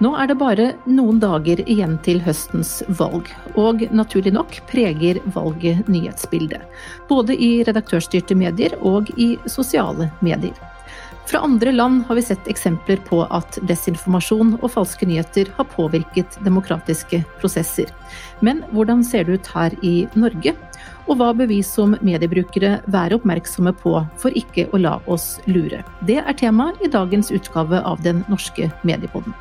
Nå er det bare noen dager igjen til høstens valg, og naturlig nok preger valget nyhetsbildet. Både i redaktørstyrte medier og i sosiale medier. Fra andre land har vi sett eksempler på at desinformasjon og falske nyheter har påvirket demokratiske prosesser. Men hvordan ser det ut her i Norge? Og hva bør vi som mediebrukere være oppmerksomme på for ikke å la oss lure? Det er tema i dagens utgave av Den norske mediepodden.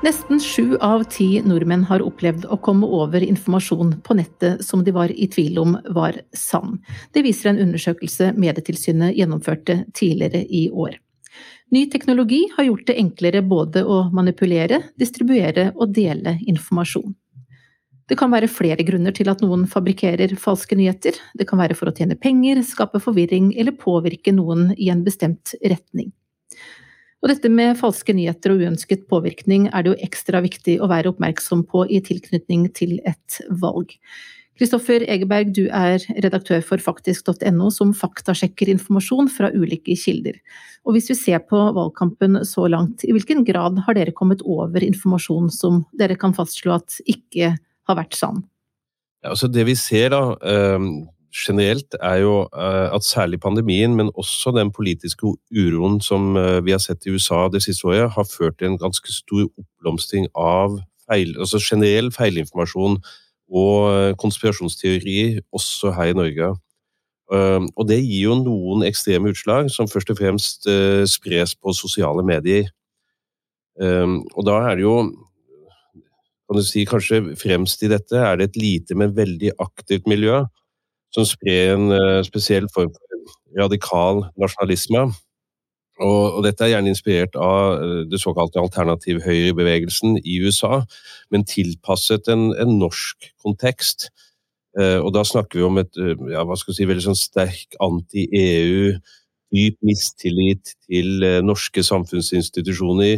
Nesten sju av ti nordmenn har opplevd å komme over informasjon på nettet som de var i tvil om var sann. Det viser en undersøkelse Medietilsynet gjennomførte tidligere i år. Ny teknologi har gjort det enklere både å manipulere, distribuere og dele informasjon. Det kan være flere grunner til at noen fabrikkerer falske nyheter. Det kan være for å tjene penger, skape forvirring eller påvirke noen i en bestemt retning. Og dette med falske nyheter og uønsket påvirkning er det jo ekstra viktig å være oppmerksom på i tilknytning til et valg. Kristoffer Egeberg, du er redaktør for faktisk.no, som faktasjekker informasjon fra ulike kilder. Og hvis vi ser på valgkampen så langt, i hvilken grad har dere kommet over informasjon som dere kan fastslå at ikke har vært sann? Ja, altså det vi ser da, ehm, generelt er jo eh, at særlig pandemien, men også den politiske uroen som eh, vi har sett i USA det siste året, har ført til en ganske stor oppblomstring av feil, altså generell feilinformasjon og eh, konspirasjonsteori også her i Norge. Og det gir jo noen ekstreme utslag, som først og fremst spres på sosiale medier. Og da er det jo kan du si, kanskje fremst i dette er det et lite, men veldig aktivt miljø som sprer en uh, spesiell form for radikal nasjonalisme. Og, og, dette er gjerne inspirert av uh, det såkalte alternativ høyrebevegelsen i USA, men tilpasset en, en norsk kontekst. Eh, og da snakker vi om et ja, hva skal si, veldig sånn sterk anti-EU, dyp mistillit til norske samfunnsinstitusjoner.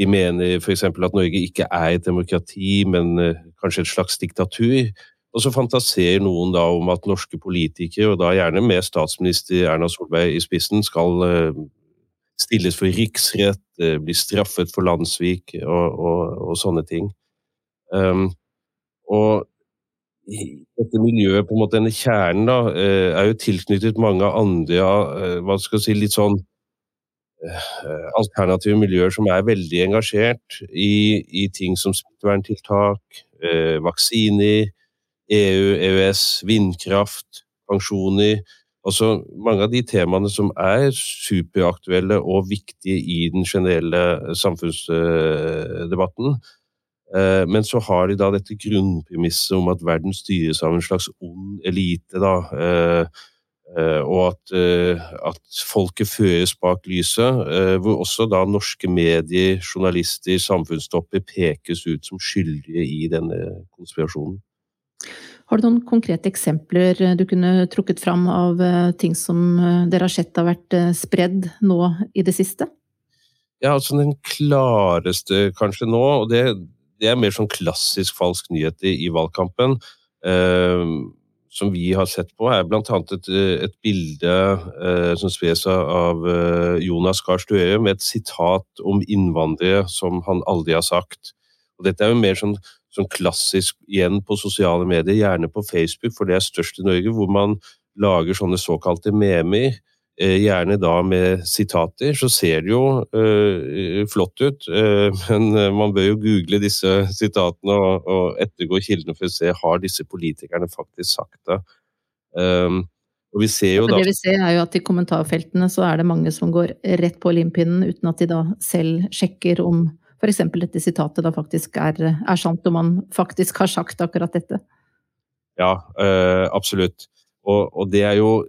De mener f.eks. at Norge ikke er et demokrati, men kanskje et slags diktatur. Og så fantaserer noen da om at norske politikere, og da gjerne med statsminister Erna Solberg i spissen, skal eh, stilles for riksrett, eh, bli straffet for landssvik og, og, og, sånne ting. Um, og dette miljøet, på en måte denne kjernen, da, eh, er jo tilknyttet mange andre hva skal jeg si, litt sånn alternative miljøer som er veldig engasjert i, i ting som smitteverntiltak, vaksiner, EU, EØS, vindkraft, pensjoner. Altså mange av de temaene som er superaktuelle og viktige i den generelle samfunnsdebatten. Eh, men så har de da dette grunnpremisset om at verden styres av en slags ond elite. da, eh, eh, og at, at, folket føres bak lyset, hvor også da norske medier, journalister, samfunnstopper pekes ut som skyldige i denne konspirasjonen. Har du noen konkrete eksempler du kunne trukket fram av eh, ting som eh, dere har sett har vært eh, spredd nå i det siste? Ja, altså den klareste kanskje nå, og det, det er mer sånn klassisk falsk nyhet i, i valgkampen, eh, som vi har sett på, er annet et, et bilde eh, som spres av eh, Jonas Gahr Støre med et sitat om innvandrere som han aldri har sagt. Og dette er jo mer sånn sånn klassisk igjen på sosiale medier, gjerne på Facebook, for det er størst i Norge, hvor man lager sånne såkalte memer. Eh, gjerne da med sitater, så ser det jo øh, flott ut. øh, men man bør jo google disse sitatene og, og ettergå kildene for å se har disse politikerne faktisk sagt det. Um, og vi ser jo da... Det vi ser er jo at i kommentarfeltene så er det mange som går rett på limpinnen uten at de da selv sjekker om f.eks. dette sitatet da faktisk er, er, sant, og man faktisk har sagt akkurat dette. Ja, øh, absolutt. Og, og, det er jo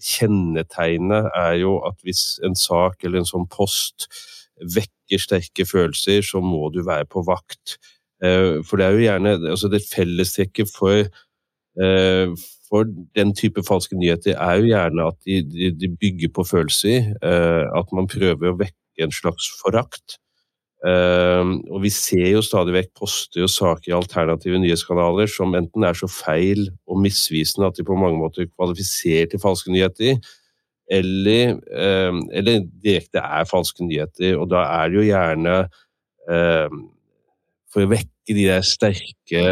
Kjennetegnet er jo at hvis en sak eller en sånn post vekker sterke følelser, så må du være på vakt. Uh, for det er jo gjerne altså Det fellestrekket for, uh, for den type falske nyheter er jo gjerne at de, de, de bygger på følelser. Uh, at man prøver å vekke en slags forakt. Uh, og vi ser jo stadig vekk poster og saker i alternative nyhetskanaler som enten er så feil og misvisende at de på mange måter kvalifiserer til falske nyheter, eller, eller direkte er falske nyheter. Og da er det jo gjerne for å vekke de der sterke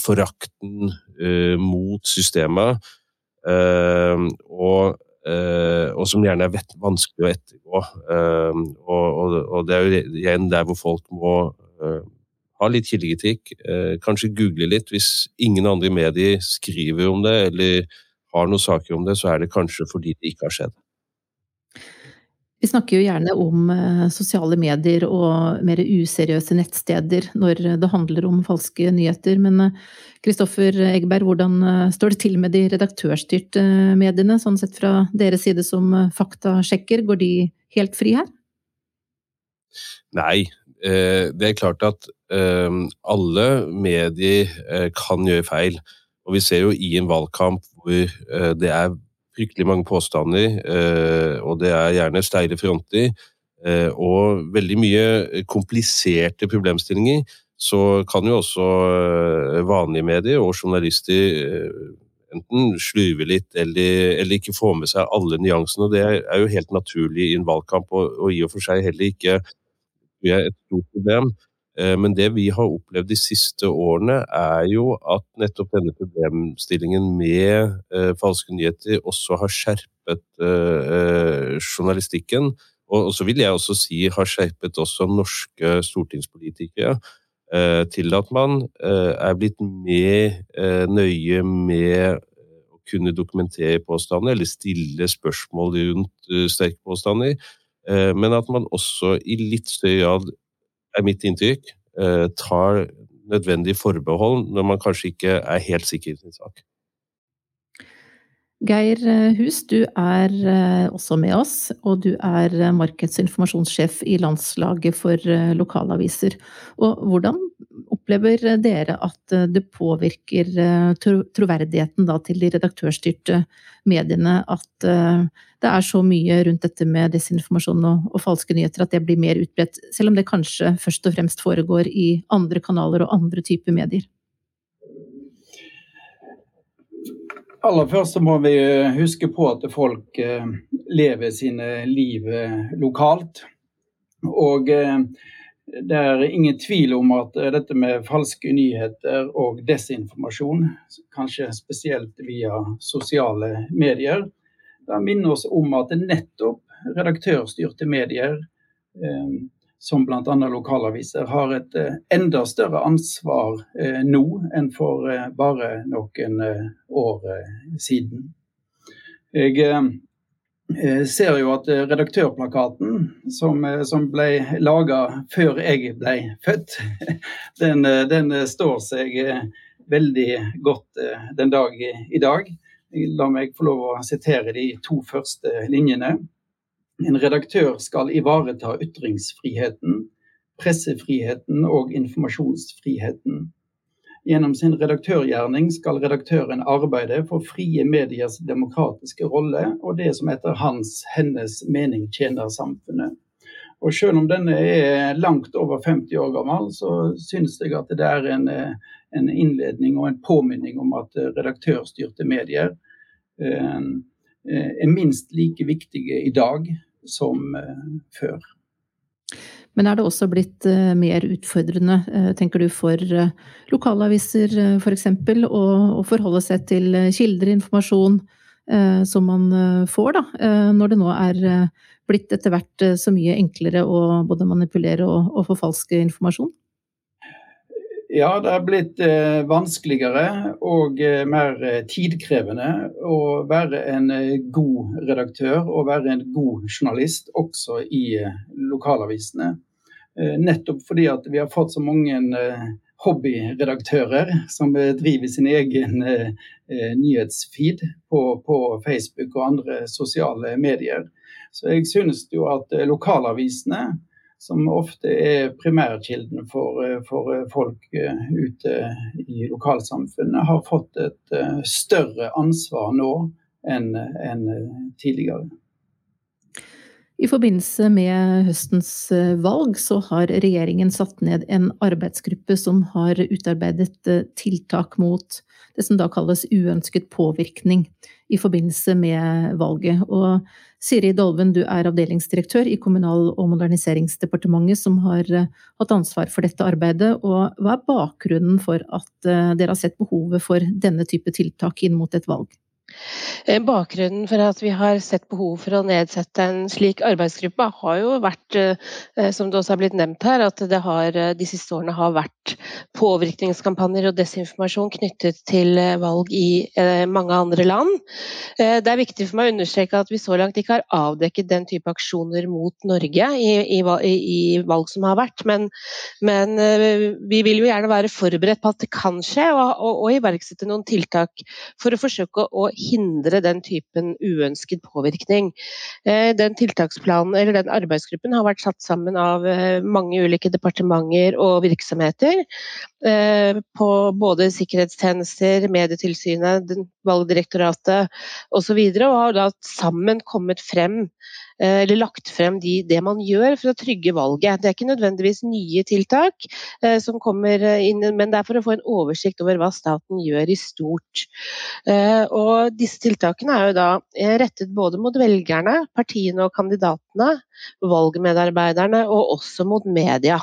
forakten mot systemet, og, og, som gjerne er vanskelig å ettergå. Og, og, og, det er jo igjen der hvor folk må ha litt kildekritikk, eh, kanskje google litt. Hvis ingen andre medier skriver om det eller har noen saker om det, så er det kanskje fordi det ikke har skjedd. Vi snakker jo gjerne om eh, sosiale medier og mer useriøse nettsteder når det handler om falske nyheter, men Kristoffer eh, Egberg, hvordan står det til med de redaktørstyrte mediene, sånn sett fra deres side som faktasjekker? Går de helt fri her? Nei, det er klart at alle medier eh, kan gjøre feil. Og vi ser jo i en valgkamp hvor eh, det er fryktelig mange påstander, eh, og det er gjerne steile fronter, og veldig mye kompliserte problemstillinger, så kan jo også vanlige medier og journalister enten slurve litt eller, eller, ikke få med seg alle nyansene. og Det er jo helt naturlig i en valgkamp, og, og i og for seg heller ikke et stort problem. Eh, men det vi har opplevd de siste årene, er jo at nettopp denne problemstillingen med eh, falske nyheter også har skjerpet eh, journalistikken. Og så vil jeg også si har skjerpet også norske stortingspolitikere til at man er blitt mer nøye med å kunne dokumentere påstander eller stille spørsmål rundt sterke påstander, men at man også i litt større grad er mitt inntrykk, eh, tar nødvendig forbehold når man kanskje ikke er helt sikker i sin sak. Geir eh, Hus, du er eh, også med oss, og du er markedsinformasjonssjef i Landslaget for lokalaviser. Og hvordan opplever dere at det påvirker troverdigheten til de redaktørstyrte mediene at det er så mye rundt dette med desinformasjon og, og, falske nyheter at det blir mer utbredt, selv om det kanskje først og fremst foregår i andre kanaler og andre typer medier? Aller først så må vi eh, huske på at folk eh, lever sine liv eh, lokalt. Og det er ingen tvil om at dette med falske nyheter og desinformasjon, kanskje spesielt via sosiale medier, det minner oss om at det nettopp redaktørstyrte medier, eh, som bl.a. lokalaviser, har et eh, enda større ansvar eh, nå enn for eh, bare noen eh, år eh, siden. Jeg ser jo at redaktørplakaten som, som ble laga før jeg ble født, den, den står seg veldig godt den dag i dag. La meg få lov å sitere de to første linjene. En redaktør skal ivareta ytringsfriheten, pressefriheten og informasjonsfriheten. Gjennom sin redaktørgjerning skal redaktøren arbeide for frie mediers demokratiske rolle og det som etter hans, hennes mening tjener samfunnet. Og Selv om denne er langt over 50 år gammel, så synes jeg at det er en, en innledning og en påminning om at redaktørstyrte medier eh, er minst like viktige i dag som eh, før. Men er det også blitt eh, mer utfordrende, tenker du, for lokalaviser f.eks. Å, å forholde seg til kilder, informasjon som man får, da, når det nå er blitt etter hvert eh, så mye enklere å både manipulere og, og forfalske informasjon? Ja, det er blitt eh, vanskeligere og eh, mer eh, tidkrevende å være en eh, god redaktør og være en god journalist også i eh, lokalavisene. Nettopp fordi at vi har fått så mange hobbyredaktører som driver sin egen nyhetsfeed på, på Facebook og andre sosiale medier. Så jeg synes jo at eh, lokalavisene, som ofte er primærkilden for, eh, for eh, folk ute i lokalsamfunnet, har fått et større ansvar nå enn, enn tidligere. I forbindelse med høstens valg så har regjeringen satt ned en arbeidsgruppe som har utarbeidet tiltak mot det som da kalles uønsket påvirkning i forbindelse med valget. Og Siri Dolven, du er avdelingsdirektør i Kommunal- og moderniseringsdepartementet, som har hatt ansvar for dette arbeidet. Og hva er bakgrunnen for at dere har sett behovet for denne type tiltak inn mot et valg? Eh, bakgrunnen for at vi har sett behov for å nedsette en slik arbeidsgruppe, har jo vært, eh, som det også har blitt nevnt her, at det har, eh, de siste årene har vært påvirkningskampanjer og desinformasjon knyttet til valg i mange andre land. Det er viktig for meg å understreke at vi så langt ikke har avdekket den type aksjoner mot Norge i, i valg som har vært, men, men, vi vil jo gjerne være forberedt på at det kan skje, og, og, og iverksette noen tiltak for å forsøke å hindre den typen uønsket påvirkning. Eh, den tiltaksplanen, eller den arbeidsgruppen har vært satt sammen av eh, mange ulike departementer og virksomheter. Eh, på både sikkerhetstjenester, Medietilsynet, Valgdirektoratet osv. Og, og har da sammen kommet frem Eh, eller lagt frem de, det man gjør for å trygge valget. Det er ikke nødvendigvis nye tiltak eh, som kommer inn, men det er for å få en oversikt over hva staten gjør i stort. Eh, og disse tiltakene er jo da rettet både mot velgerne, partiene og kandidatene, valgmedarbeiderne og også mot media.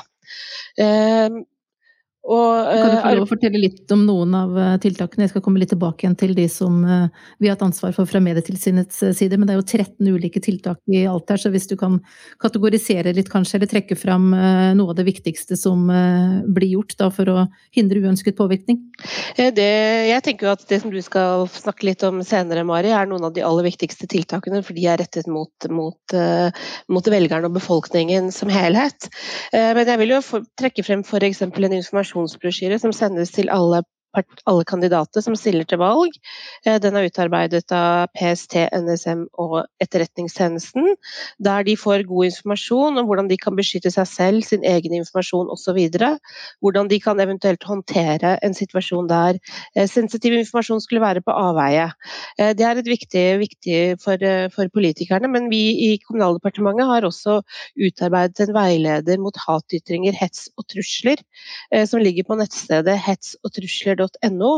Og, kan du få lov å fortelle litt om noen av eh, tiltakene? Jeg skal komme litt tilbake igjen til de som eh, vi har hatt ansvar for fra Medietilsynets eh, side. Men det er jo 13 ulike tiltak i alt her, så hvis du kan kategorisere litt kanskje, eller trekke fram noe av det viktigste som blir gjort da, for å hindre uønsket påvirkning? Det, jeg tenker jo at det som du skal snakke litt om senere, Mari, er noen av de aller viktigste tiltakene. For de er rettet mot, mot, mot velgerne og befolkningen som helhet. Men jeg vil jo trekke frem f.eks. en informasjon informasjonsbrosjyre som sendes til alle alle kandidater som stiller til valg. Eh, den er utarbeidet av PST, NSM og Etterretningstjenesten. Der de får god informasjon om hvordan de kan beskytte seg selv, sin egen informasjon osv. Hvordan de kan eventuelt håndtere en situasjon der eh, sensitiv informasjon skulle være på avveie. Eh, det er et viktig, viktig for, for politikerne, men vi i Kommunaldepartementet har også utarbeidet en veileder mot hatytringer, hets og trusler, som ligger på nettstedet hetsogtrusler.no .no,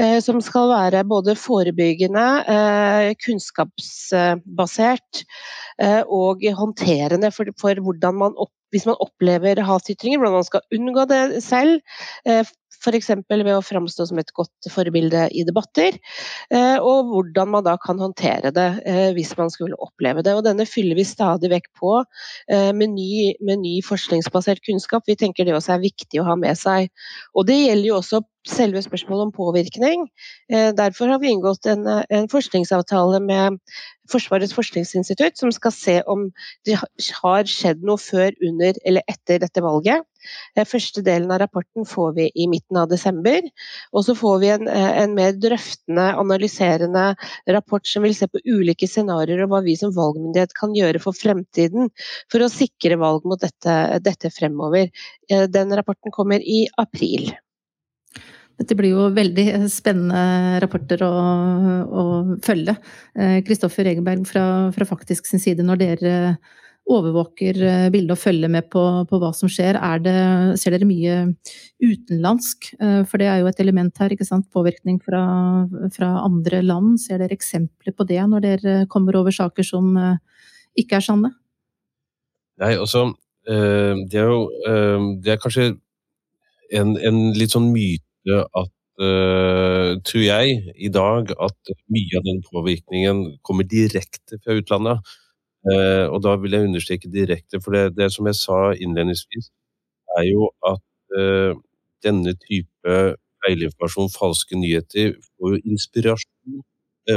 eh, som skal være både forebyggende, eh, kunnskapsbasert eh, og håndterende for hvordan man opp, hvis man opplever hatytringer, hvordan man skal unngå det selv. F.eks. ved å framstå som et godt forbilde i debatter, og hvordan man da kan håndtere det hvis man skulle oppleve det. Og denne fyller vi stadig vekk på med ny, med ny forskningsbasert kunnskap. Vi tenker det også er viktig å ha med seg. Og det gjelder jo også selve spørsmålet om påvirkning. Eh, derfor har vi inngått en, en, forskningsavtale med Forsvarets forskningsinstitutt, som skal se om det har skjedd noe før, under eller etter dette valget. Eh, første delen av rapporten får vi i midten av desember. Og så får vi en, eh, en mer drøftende, analyserende rapport som vil se på ulike scenarioer og hva vi som valgmyndighet kan gjøre for fremtiden for å sikre valg mot dette, dette fremover. Den rapporten kommer i april. Dette blir jo veldig spennende rapporter å, å følge. Kristoffer eh, Egeberg fra, fra, Faktisk sin side, når dere overvåker eh, bildet og følger med på, på hva som skjer, det, ser dere mye utenlandsk? Eh, for det er jo et element her, ikke sant? Påvirkning fra, fra andre land. Ser dere eksempler på det når dere kommer over saker som ikke er sanne? Nei, altså Det er jo Det er kanskje en, en litt sånn myte at tror jeg i dag at mye av den påvirkningen kommer direkte fra utlandet. Uh, og da vil jeg understreke direkte, for det, det som jeg sa innledningsvis, er jo at eh, denne type feilinformasjon, falske nyheter, får jo inspirasjon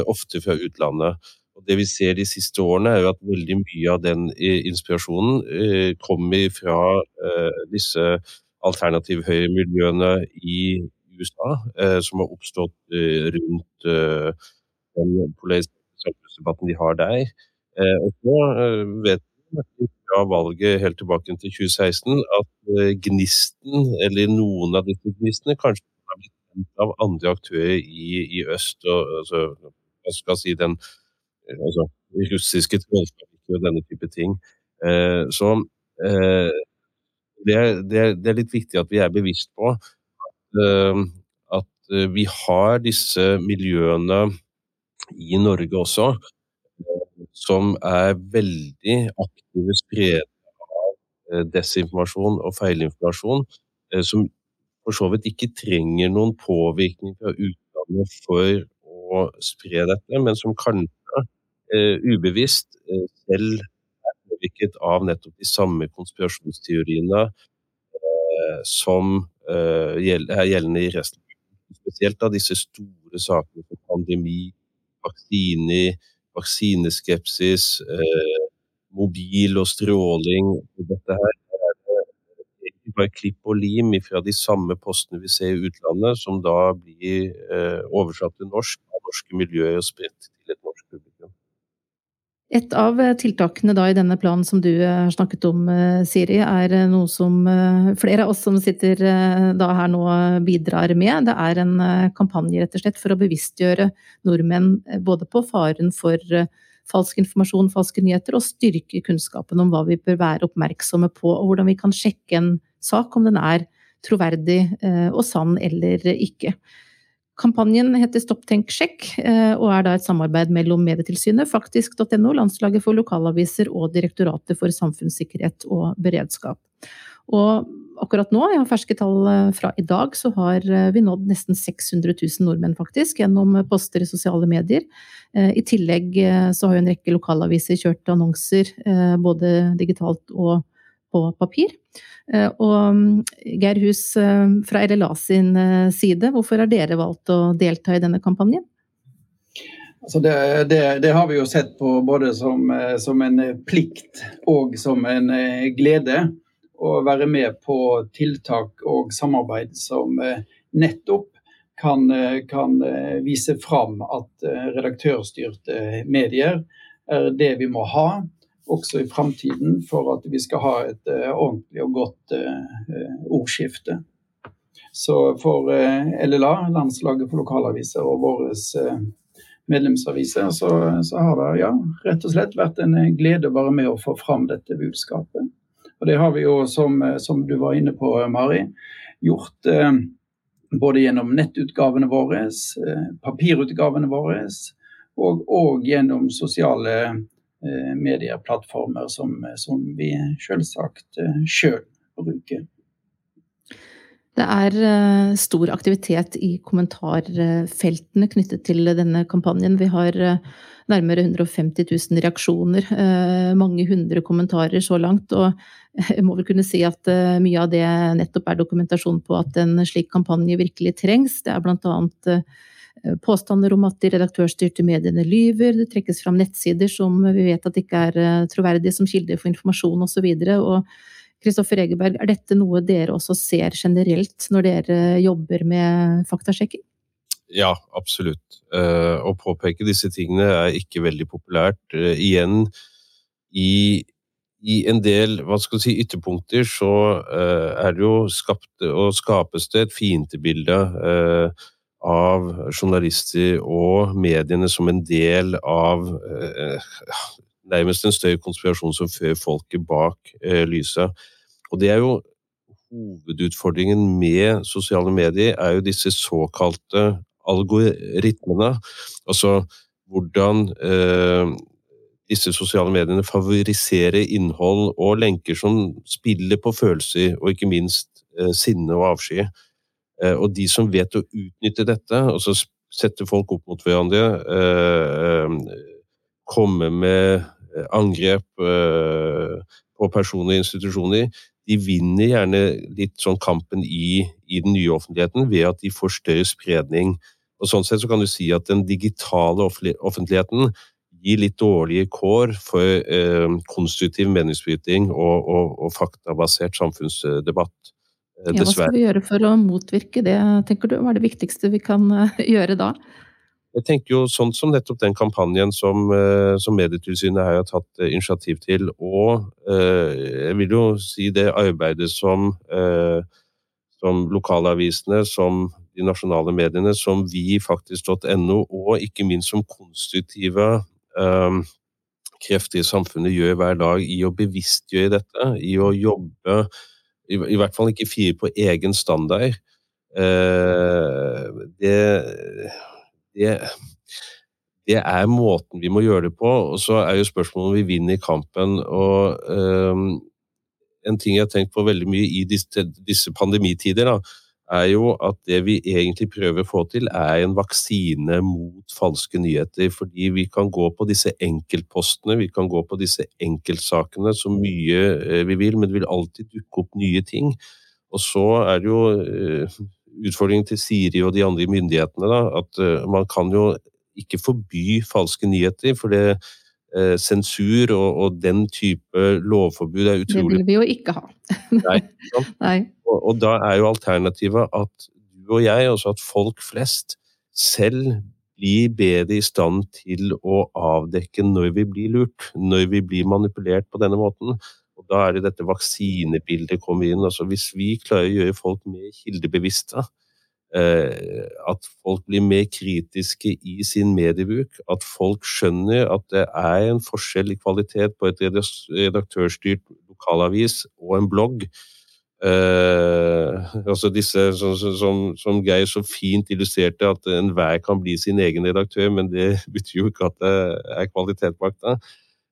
ofte fra utlandet. Og Det vi ser de siste årene, er jo at veldig mye av den inspirasjonen kommer fra disse alternativ høyre-miljøene i USA, eh, som har oppstått eh, rundt eh, den samfunnsdebatten de har der. Og så vet vi fra valget helt tilbake til 2016 at gnisten, eller noen av disse gnistene, kanskje har blitt tent av andre aktører i, i øst. og altså, Hva skal si den altså, russiske trollfabrikker og denne type ting. så det er, det, er, det er, litt viktig at vi er bevisst på at, eh, at vi har disse miljøene i Norge også, som er veldig aktive spredere av desinformasjon og feilinformasjon, som for så vidt ikke trenger noen påvirkning fra utlandet for å spre dette, men som kanskje uh, ubevisst selv er påvirket av nettopp de samme konspirasjonsteoriene som er gjeldende i resten. Spesielt av disse store sakene som pandemi, vaksiner, vaksineskepsis, mobil og stråling. Dette her bare klipp og lim fra de samme postene vi ser i utlandet, som da blir eh, oversatt til norsk av norske miljøer og spredt til et norsk publikum. Et av eh, tiltakene i denne planen som du eh, har snakket om, Siri, er noe som flere av oss som sitter her nå bidrar med. Det er en kampanje rett og slett for å bevisstgjøre nordmenn både på faren for falsk informasjon, falske nyheter, og styrke kunnskapen om hva vi bør være oppmerksomme på, og hvordan vi kan sjekke en sak om den er troverdig eh, og sann eller ikke. Kampanjen heter Stopp, tenk, sjekk, eh, og er da et samarbeid mellom Medietilsynet, faktisk.no, Landslaget for lokalaviser og Direktoratet for samfunnssikkerhet og beredskap. Og akkurat nå, jeg har ferske tall eh, fra i dag, så har vi nådd nesten 600 000 nordmenn faktisk, gjennom poster i sosiale medier. I tillegg så har jo en rekke lokalaviser kjørt annonser, både digitalt og på papir. Eh, og mm, Geir Hus eh, fra RLA sin eh, side, hvorfor har dere valgt å delta i denne kampanjen? Altså det, det, det, har vi jo sett på både som, som, en plikt og som en glede å være med på tiltak og samarbeid som nettopp kan, kan vise fram at redaktørstyrte medier er det vi må ha også i framtiden for at vi skal ha et uh, ordentlig og godt uh, ordskifte. Så for LLA, Landslaget for lokalaviser, og våre medlemsaviser, så, så, har det ja, rett og slett vært en glede å være med å få fram dette budskapet. Og det har vi jo, som, som du var inne på, Mari, gjort både gjennom nettutgavene våre, papirutgavene våre, og, og gjennom sosiale Eh, medieplattformer som, som vi selvsagt eh, sjøl bruker. Det er eh, stor aktivitet i kommentarfeltene knyttet til denne kampanjen. Vi har nærmere 150 000 reaksjoner, mange hundre kommentarer så langt. Og jeg må vel kunne si at mye av det nettopp er dokumentasjon på at en slik kampanje virkelig trengs. Det er blant annet Eh, påstander om at de redaktørstyrte mediene lyver, det trekkes fram nettsider som vi vet at ikke er eh, troverdige som kilder for informasjon osv. Kristoffer Egeberg, er dette noe dere også ser generelt når dere jobber med faktasjekking? Ja, absolutt. Eh, å påpeke disse tingene er ikke veldig populært. Igjen, i, i en del hva skal si, ytterpunkter så er det jo skapt og skapes det et fiendebilde av journalister og mediene som en del av eh, nærmest en større konspirasjon som fører folket bak eh, lyset. Og det er jo hovedutfordringen med sosiale medier, er jo disse såkalte algoritmene. Altså hvordan eh, disse sosiale mediene favoriserer innhold og lenker som spiller på følelser, og ikke minst eh, sinne og avsky. Eh, og de som vet å utnytte dette, og så sette folk opp mot hverandre, eh, eh, komme med angrep på personer og institusjoner, de vinner gjerne litt sånn kampen i, i, den nye offentligheten ved at de får større spredning. Og Sånn sett så kan du si at den digitale offentligheten gir litt dårlige kår for eh, konstruktiv meningsbryting og, og, og faktabasert samfunnsdebatt. Ja, hva skal vi gjøre for å motvirke det, tenker du? Hva er det viktigste vi kan eh, gjøre da? Jeg tenker jo sånn som nettopp den kampanjen som, eh, som Medietilsynet her har tatt eh, initiativ til, og jeg vil jo si det arbeidet som, som lokalavisene, som de nasjonale mediene, som vi faktisk.no, og ikke minst som konstruktive krefter i samfunnet gjør hver dag i å bevisstgjøre dette, i å jobbe i, i hvert fall ikke fire på egen standard. Uh, det, det, det er måten vi må gjøre det på. Og så er jo spørsmålet om vi vinner kampen. og um, En ting jeg har tenkt på veldig mye i disse, disse pandemitider, da, er jo at det vi egentlig prøver å få til, er en vaksine mot falske nyheter. Fordi vi kan gå på disse enkeltpostene, vi kan gå på disse enkeltsakene så mye eh, vi vil, men det vil alltid dukke opp nye ting. Og så er det jo eh, utfordringen til Siri og de andre myndighetene da, at eh, man kan jo ikke forby falske nyheter. for det sensur og, og, den type lovforbud er utrolig Det vil vi jo ikke ha. Nei. Nei. Og, da er jo alternativet at du og jeg, altså at folk flest, selv blir bedre i stand til å avdekke når vi blir lurt, når vi blir manipulert på denne måten. Og Da er det dette vaksinebildet kommer inn. altså Hvis vi klarer å gjøre folk mer kildebevisste, eh, at folk blir mer kritiske i sin mediebruk, at folk skjønner at det er en forskjell i kvalitet på et redaktørstyrt lokalavis og en blogg, Uh, altså disse som, som, som, Geir så fint illustrerte, at enhver kan bli sin egen redaktør, men det betyr jo ikke at det er kvalitet bak det.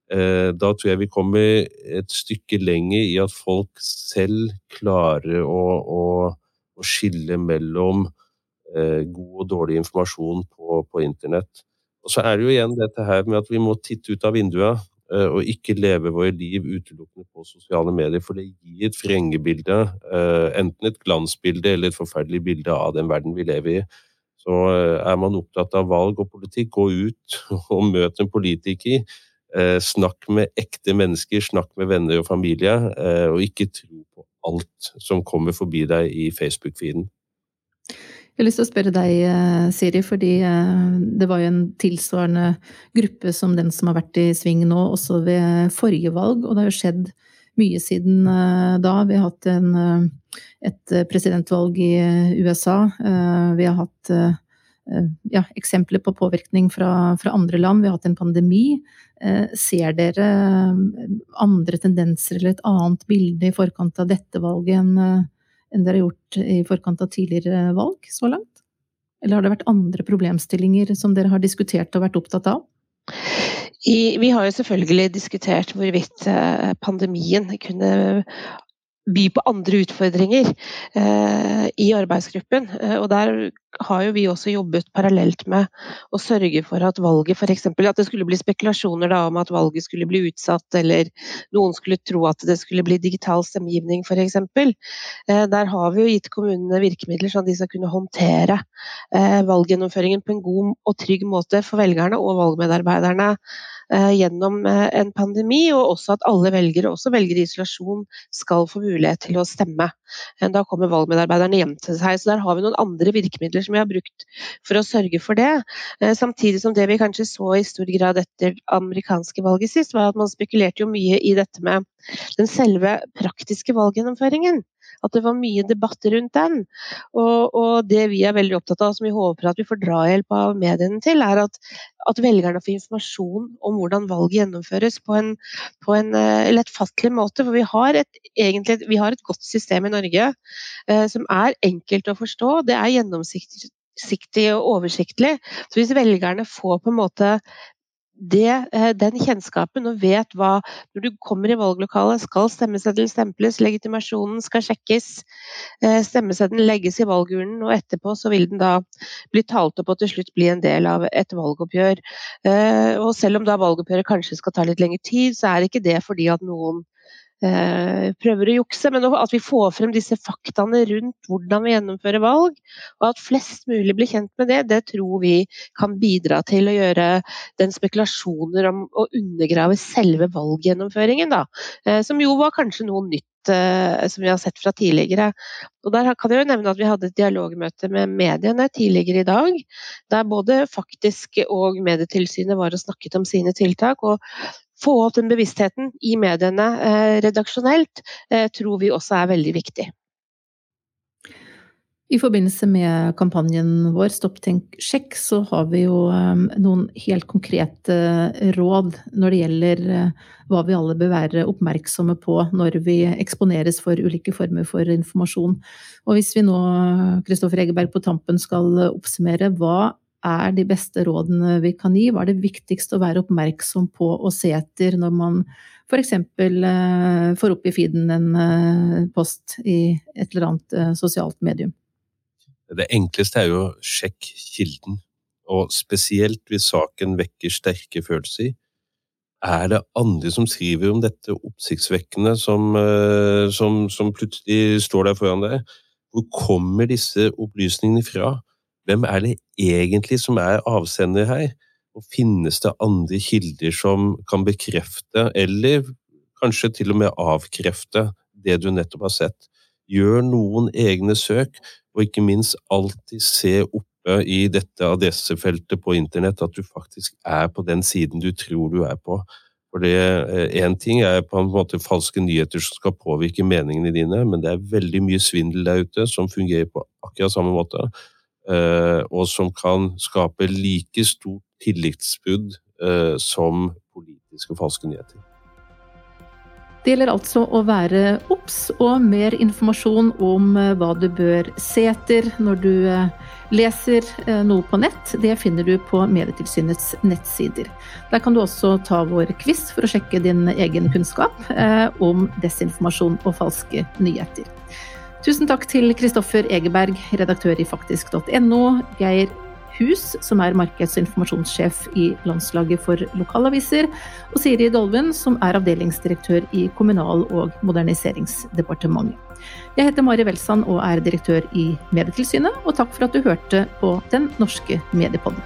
Uh, da tror jeg vi kommer et stykke lenger i at folk selv klarer å, å, å skille mellom uh, god og dårlig informasjon på, på internett. Og så er det jo igjen dette her med at vi må titte ut av vinduet. Eh, og ikke leve våre liv utelukkende på sosiale medier, for det gir et vrengebilde, eh, enten et glansbilde eller et forferdelig bilde av den verden vi lever i. Så eh, er man opptatt av valg og politikk, gå ut og møt en politiker. Snakk med ekte mennesker, snakk med venner og familie, og ikke tro på alt som kommer forbi deg i Facebook-feeden. Jeg har lyst til å spørre deg, eh, Siri, fordi eh, det var jo en tilsvarende gruppe som den som har vært i sving nå, også ved forrige valg, og det har jo skjedd mye siden eh, da. Vi har hatt en, et presidentvalg i USA. Vi har hatt ja, eksempler på påvirkning fra, fra, andre land. Vi har hatt en pandemi. Ser dere andre tendenser eller et annet bilde i forkant av dette valget enn enn dere har gjort i forkant av tidligere valg så langt? Eller har det vært andre problemstillinger som dere har diskutert og vært opptatt av? I, vi har jo selvfølgelig diskutert hvorvidt eh, pandemien kunne by på andre utfordringer eh, i arbeidsgruppen. Eh, og der har jo vi også jobbet parallelt med å sørge for at valget f.eks. At det skulle bli spekulasjoner da, om at valget skulle bli utsatt, eller noen skulle tro at det skulle bli digital stemmegivning f.eks. Eh, der har vi jo gitt kommunene virkemidler sånn at de skal kunne håndtere eh, valggjennomføringen på en god og trygg måte for velgerne og valgmedarbeiderne Eh, gjennom eh, en pandemi, og også at alle velgere, også velgere i isolasjon, skal få mulighet til å stemme. Da kommer valgmedarbeiderne hjem til seg. Så der har vi noen andre virkemidler som vi har brukt for å sørge for det. Samtidig som det vi kanskje så i stor grad etter amerikanske valget sist, var at man spekulerte jo mye i dette med den selve praktiske valggjennomføringen at det var mye debatt rundt den. Og, og, det vi er veldig opptatt av, som vi håper at vi får drahjelp av mediene til, er at, at, velgerne får informasjon om hvordan valget gjennomføres på en, på en uh, lettfattelig måte. For vi har, et, egentlig, vi har et godt system i Norge uh, som er enkelt å forstå. Det er gjennomsiktig og oversiktlig. Så hvis velgerne får på en måte det, eh, den kjennskapen og vet hva Når du kommer i valglokalet, skal stemmeseddelen stemples, legitimasjonen skal sjekkes, eh, stemmeseddelen legges i valgurnen, og etterpå så vil den da bli talt opp og til slutt bli en del av et valgoppgjør. Eh, og selv om da valgoppgjøret kanskje skal ta litt lengre tid, så er ikke det fordi at noen prøver å jukse, men at vi får frem disse faktaene rundt hvordan vi gjennomfører valg, og at flest mulig blir kjent med det, det tror vi kan bidra til å gjøre den spekulasjoner om å undergrave selve valggjennomføringen, da. Eh, som jo var kanskje noe nytt eh, som vi har sett fra tidligere. Og der kan jeg jo nevne at Vi hadde et dialogmøte med mediene tidligere i dag, der både Faktisk og Medietilsynet var og snakket om sine tiltak. og få opp den bevisstheten i mediene eh, redaksjonelt, eh, tror vi også er veldig viktig. I forbindelse med kampanjen vår Stopp, tenk, sjekk, så har vi jo um, noen helt konkrete råd når det gjelder hva vi alle bør være oppmerksomme på når vi eksponeres for ulike former for informasjon. Og hvis vi nå, Kristoffer Egeberg, på tampen skal oppsummere, hva er de beste rådene vi kan gi? Hva er det viktigste å være oppmerksom på og se etter når man f.eks. Eh, får opp i feeden en eh, post i et eller annet eh, sosialt medium? Det enkleste er jo å sjekke kilden, og spesielt hvis saken vekker sterke følelser. Er det andre som skriver om dette oppsiktsvekkende som, som, som plutselig står der foran deg? Hvor kommer disse opplysningene fra? Hvem er det egentlig som er avsender her? Og finnes det andre kilder som kan bekrefte, eller kanskje til og med avkrefte, det du nettopp har sett? Gjør noen egne søk, og ikke minst alltid se oppe i dette adressefeltet på internett at du faktisk er på den siden du tror du er på. For Én eh, ting er på en måte falske nyheter som skal påvirke meningene dine, men det er veldig mye svindel der ute som fungerer på akkurat samme måte. Eh, og som kan skape like stort tillitsbrudd eh, som politiske falske nyheter. Det gjelder altså å være obs, og mer informasjon om eh, hva du bør se etter når du leser noe på nett, det finner du på Medietilsynets nettsider. Der kan du også ta vår quiz for å sjekke din egen kunnskap om desinformasjon og falske nyheter. Tusen takk til Kristoffer Egeberg, redaktør i faktisk.no, Geir Hus, som er markeds- og informasjonssjef i Landslaget for lokalaviser, og Siri Dolven, som er avdelingsdirektør i Kommunal- og moderniseringsdepartementet. Jeg heter Mari Welsand og er direktør i Medietilsynet, og takk for at du hørte på Den norske mediepodden.